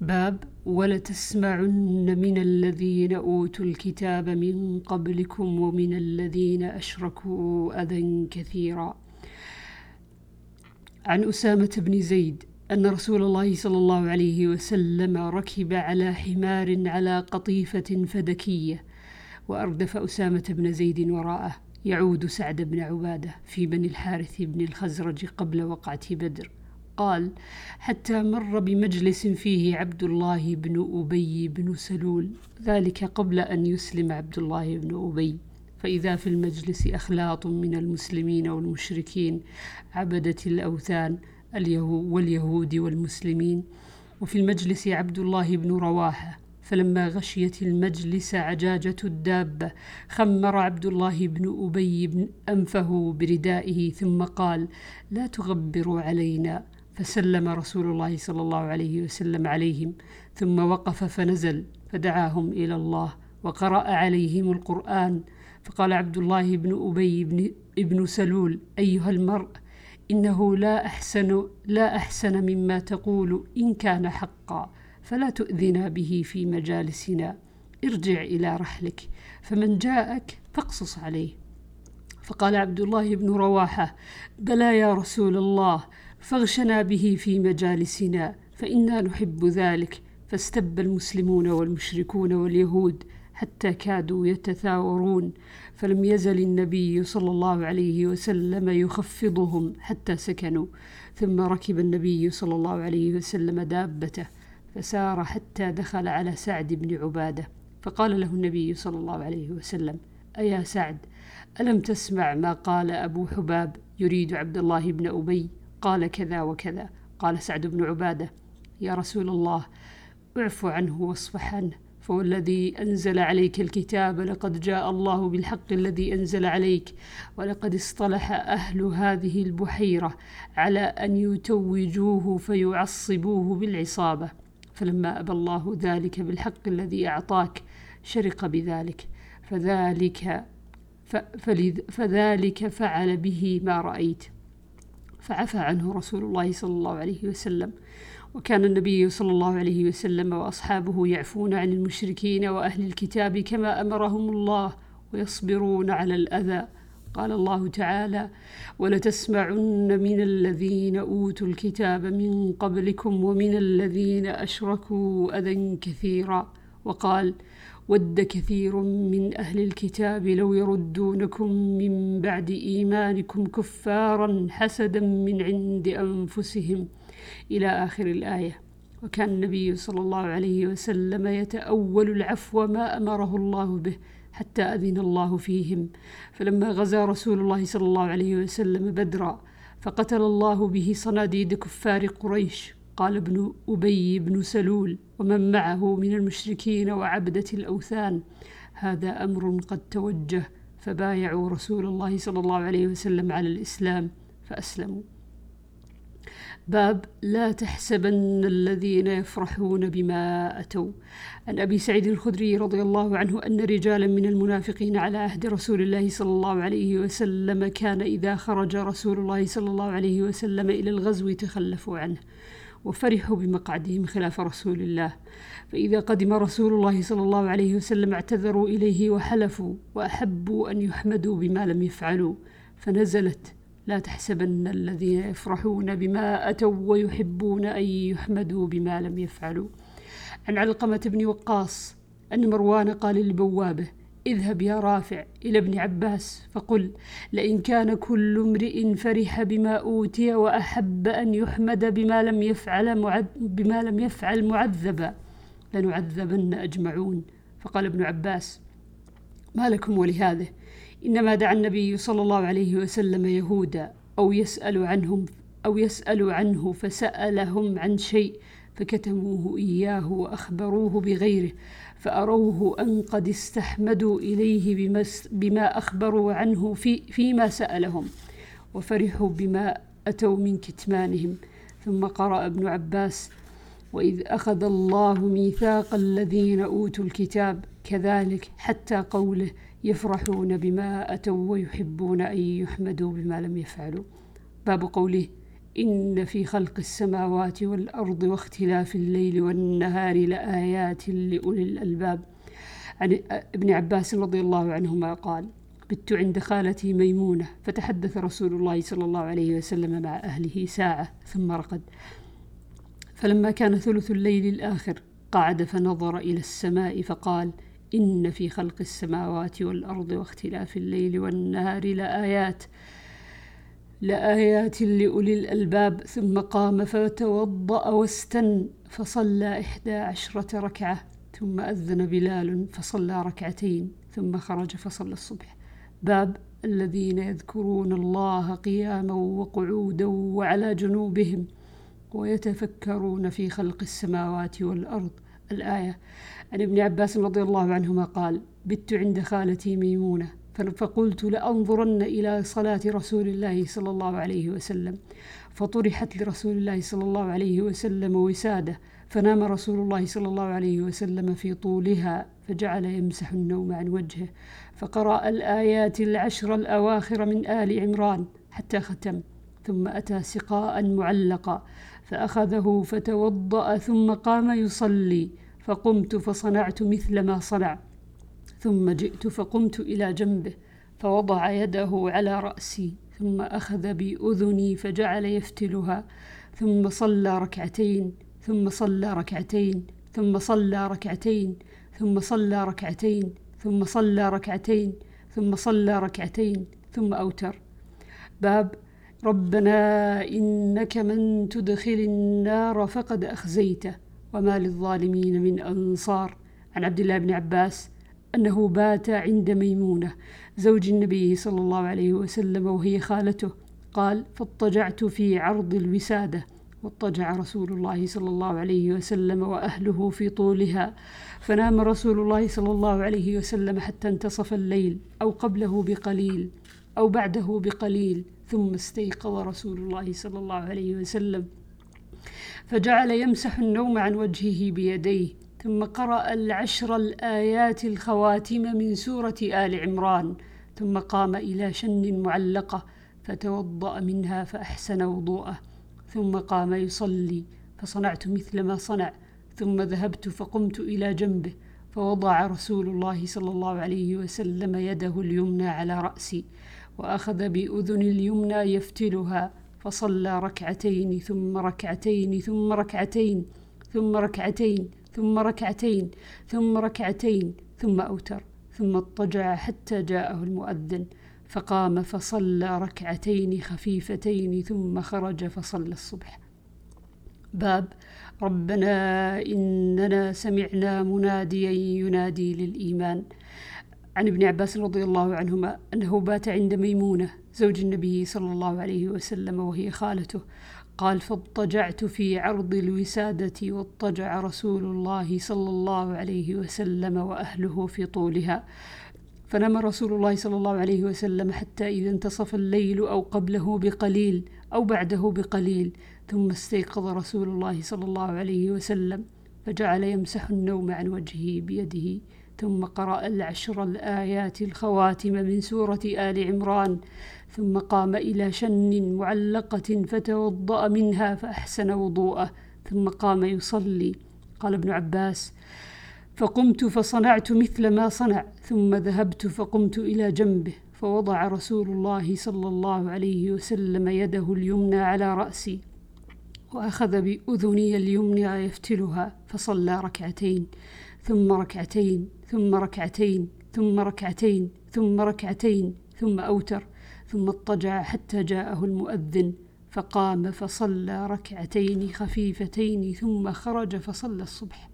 باب ولتسمعن من الذين أوتوا الكتاب من قبلكم ومن الذين أشركوا أذى كثيرا. عن أسامة بن زيد أن رسول الله صلى الله عليه وسلم ركب على حمار على قطيفة فدكية وأردف أسامة بن زيد وراءه. يعود سعد بن عبادة في بني الحارث بن الخزرج قبل وقعة بدر. قال حتى مر بمجلس فيه عبد الله بن أبي بن سلول ذلك قبل أن يسلم عبد الله بن أبي. فإذا في المجلس أخلاط من المسلمين والمشركين عبدة الأوثان واليهود والمسلمين. وفي المجلس عبد الله بن رواحة فلما غشيت المجلس عجاجة الدابة خمر عبد الله بن أبي بن أنفه بردائه ثم قال لا تغبروا علينا فسلم رسول الله صلى الله عليه وسلم عليهم ثم وقف فنزل فدعاهم إلى الله وقرأ عليهم القرآن. فقال عبد الله بن أبي بن ابن سلول أيها المرء إنه لا أحسن لا أحسن مما تقول إن كان حقا فلا تؤذنا به في مجالسنا. ارجع إلى رحلك فمن جاءك فاقصص عليه. فقال عبد الله بن رواحة بلى يا رسول الله فاغشنا به في مجالسنا فإنا نحب ذلك. فاستب المسلمون والمشركون واليهود حتى كادوا يتثاورون. فلم يزل النبي صلى الله عليه وسلم يخفضهم حتى سكنوا. ثم ركب النبي صلى الله عليه وسلم دابته فسار حتى دخل على سعد بن عبادة. فقال له النبي صلى الله عليه وسلم أيا سعد ألم تسمع ما قال أبو حباب يريد عبد الله بن أبي؟ قال كذا وكذا. قال سعد بن عبادة يا رسول الله اعف عنه واصفح عنه فوالذي أنزل عليك الكتاب لقد جاء الله بالحق الذي أنزل عليك ولقد اصطلح أهل هذه البحيرة على أن يتوجوه فيعصبوه بالعصابة فلما أبى الله ذلك بالحق الذي أعطاك شرق بذلك فذلك فذلك فعل به ما رأيت. فعفى عنه رسول الله صلى الله عليه وسلم. وكان النبي صلى الله عليه وسلم وأصحابه يعفون عن المشركين وأهل الكتاب كما أمرهم الله ويصبرون على الأذى. قال الله تعالى ولتسمعن من الذين أوتوا الكتاب من قبلكم ومن الذين أشركوا أذى كثيرا. وقال ود كثير من أهل الكتاب لو يردونكم من بعد إيمانكم كفارا حسدا من عند أنفسهم. إلى آخر الآية. وكان النبي صلى الله عليه وسلم يتأول العفو ما أمره الله به حتى أذن الله فيهم. فلما غزا رسول الله صلى الله عليه وسلم بدرا فقتل الله به صناديد كفار قريش. قال ابن أبي بن سلول ومن معه من المشركين وعبدة الأوثان هذا أمر قد توجه فبايعوا رسول الله صلى الله عليه وسلم على الإسلام فأسلموا. باب لا تحسبن الذين يفرحون بما أتوا. عن أبي سعيد الخدري رضي الله عنه أن رجالا من المنافقين على عهد رسول الله صلى الله عليه وسلم كان إذا خرج رسول الله صلى الله عليه وسلم إلى الغزو تخلفوا عنه. وفرحوا بمقعدهم خلاف رسول الله. فإذا قدم رسول الله صلى الله عليه وسلم اعتذروا إليه وحلفوا وأحبوا أن يحمدوا بما لم يفعلوا فنزلت لا تحسبن الذين يفرحون بما أتوا ويحبون أن يحمدوا بما لم يفعلوا. عن علقمة بن وقاص أن مروان قال لبوابه اذهب يا رافع إلى ابن عباس فقل لئن كان كل امرئ فرح بما أوتي وأحب أن يحمد بما لم يفعل معد بما لم يفعل معذبا لنعذبن أجمعون. فقال ابن عباس ما لكم ولهذا إنما دعا النبي صلى الله عليه وسلم يهودا أو يسأل عنهم أو يسأل عنه فسألهم عن شيء فكتموه إياه وأخبروه بغيره فأروه أن قد استحمدوا إليه بما, أخبروا عنه في فيما سألهم وفرحوا بما أتوا من كتمانهم. ثم قرأ ابن عباس وإذ أخذ الله ميثاق الذين أوتوا الكتاب كذلك حتى قوله يفرحون بما أتوا ويحبون أن يحمدوا بما لم يفعلوا. باب قوله إن في خلق السماوات والأرض واختلاف الليل والنهار لآيات لأولي الألباب. عن ابن عباس رضي الله عنهما قال بت عند خالتي ميمونة فتحدث رسول الله صلى الله عليه وسلم مع أهله ساعة ثم رقد. فلما كان ثلث الليل الآخر قعد فنظر إلى السماء فقال إن في خلق السماوات والأرض واختلاف الليل والنهار لآيات لآيات لأولي الألباب ثم قام فتوضأ واستن فصلى إحدى عشرة ركعة ثم أذن بلال فصلى ركعتين ثم خرج فصلى الصبح. باب الذين يذكرون الله قياما وقعودا وعلى جنوبهم ويتفكرون في خلق السماوات والأرض. الآية عن ابن عباس رضي الله عنهما قال بت عند خالتي ميمونة فقلت لأنظرن إلى صلاة رسول الله صلى الله عليه وسلم. فطرحت لرسول الله صلى الله عليه وسلم وسادة. فنام رسول الله صلى الله عليه وسلم في طولها فجعل يمسح النوم عن وجهه. فقرأ الآيات العشر الأواخر من آل عمران حتى ختم. ثم أتى سقاء معلقا فأخذه فتوضأ ثم قام يصلي. فقمت فصنعت مثل ما صنع. ثم جئت فقمت إلى جنبه فوضع يده على رأسي ثم أخذ بأذني فجعل يفتلها ثم صلى ركعتين ثم صلى ركعتين ثم صلى ركعتين ثم صلى ركعتين ثم صلى ركعتين ثم صلى ركعتين ثم أوتر. باب ربنا إنك من تدخل النار فقد أخزيته وما للظالمين من أنصار. عن عبد الله بن عباس أنه بات عند ميمونة زوج النبي صلى الله عليه وسلم وهي خالته. قال فاضطجعت في عرض الوسادة. واضطجع رسول الله صلى الله عليه وسلم وأهله في طولها. فنام رسول الله صلى الله عليه وسلم حتى انتصف الليل أو قبله بقليل أو بعده بقليل ثم استيقظ رسول الله صلى الله عليه وسلم. فجعل يمسح النوم عن وجهه بيديه. ثم قرأ العشر الآيات الخواتم من سورة آل عمران ثم قام إلى شن معلقة فتوضأ منها فأحسن وضوءه ثم قام يصلي فصنعت مثل ما صنع ثم ذهبت فقمت إلى جنبه فوضع رسول الله صلى الله عليه وسلم يده اليمنى على رأسي وأخذ بأذن اليمنى يفتلها فصلى ركعتين ثم ركعتين ثم ركعتين ثم ركعتين ثم ركعتين ثم ركعتين ثم أوتر ثم اضطجع حتى جاءه المؤذن فقام فصلى ركعتين خفيفتين ثم خرج فصلى الصبح. باب ربنا إننا سمعنا مناديا ينادي للإيمان. عن ابن عباس رضي الله عنهما أنه بات عند ميمونة زوج النبي صلى الله عليه وسلم وهي خالته قال فاضطجعت في عرض الوسادة واضطجع رسول الله صلى الله عليه وسلم وأهله في طولها. فنام رسول الله صلى الله عليه وسلم حتى إذا انتصف الليل أو قبله بقليل أو بعده بقليل. ثم استيقظ رسول الله صلى الله عليه وسلم فجعل يمسح النوم عن وجهه بيده. ثم قرأ العشر الآيات الخواتم من سورة آل عمران ثم قام إلى شن معلقة فتوضأ منها فأحسن وضوءه ثم قام يصلي. قال ابن عباس فقمت فصنعت مثل ما صنع ثم ذهبت فقمت إلى جنبه فوضع رسول الله صلى الله عليه وسلم يده اليمنى على رأسي وأخذ بأذني اليمنى يفتلها. فصلى ركعتين ثم ركعتين ثم ركعتين ثم ركعتين ثم ركعتين ثم أوتر ثم اضطجع حتى جاءه المؤذن فقام فصلى ركعتين خفيفتين ثم خرج فصلى الصبح.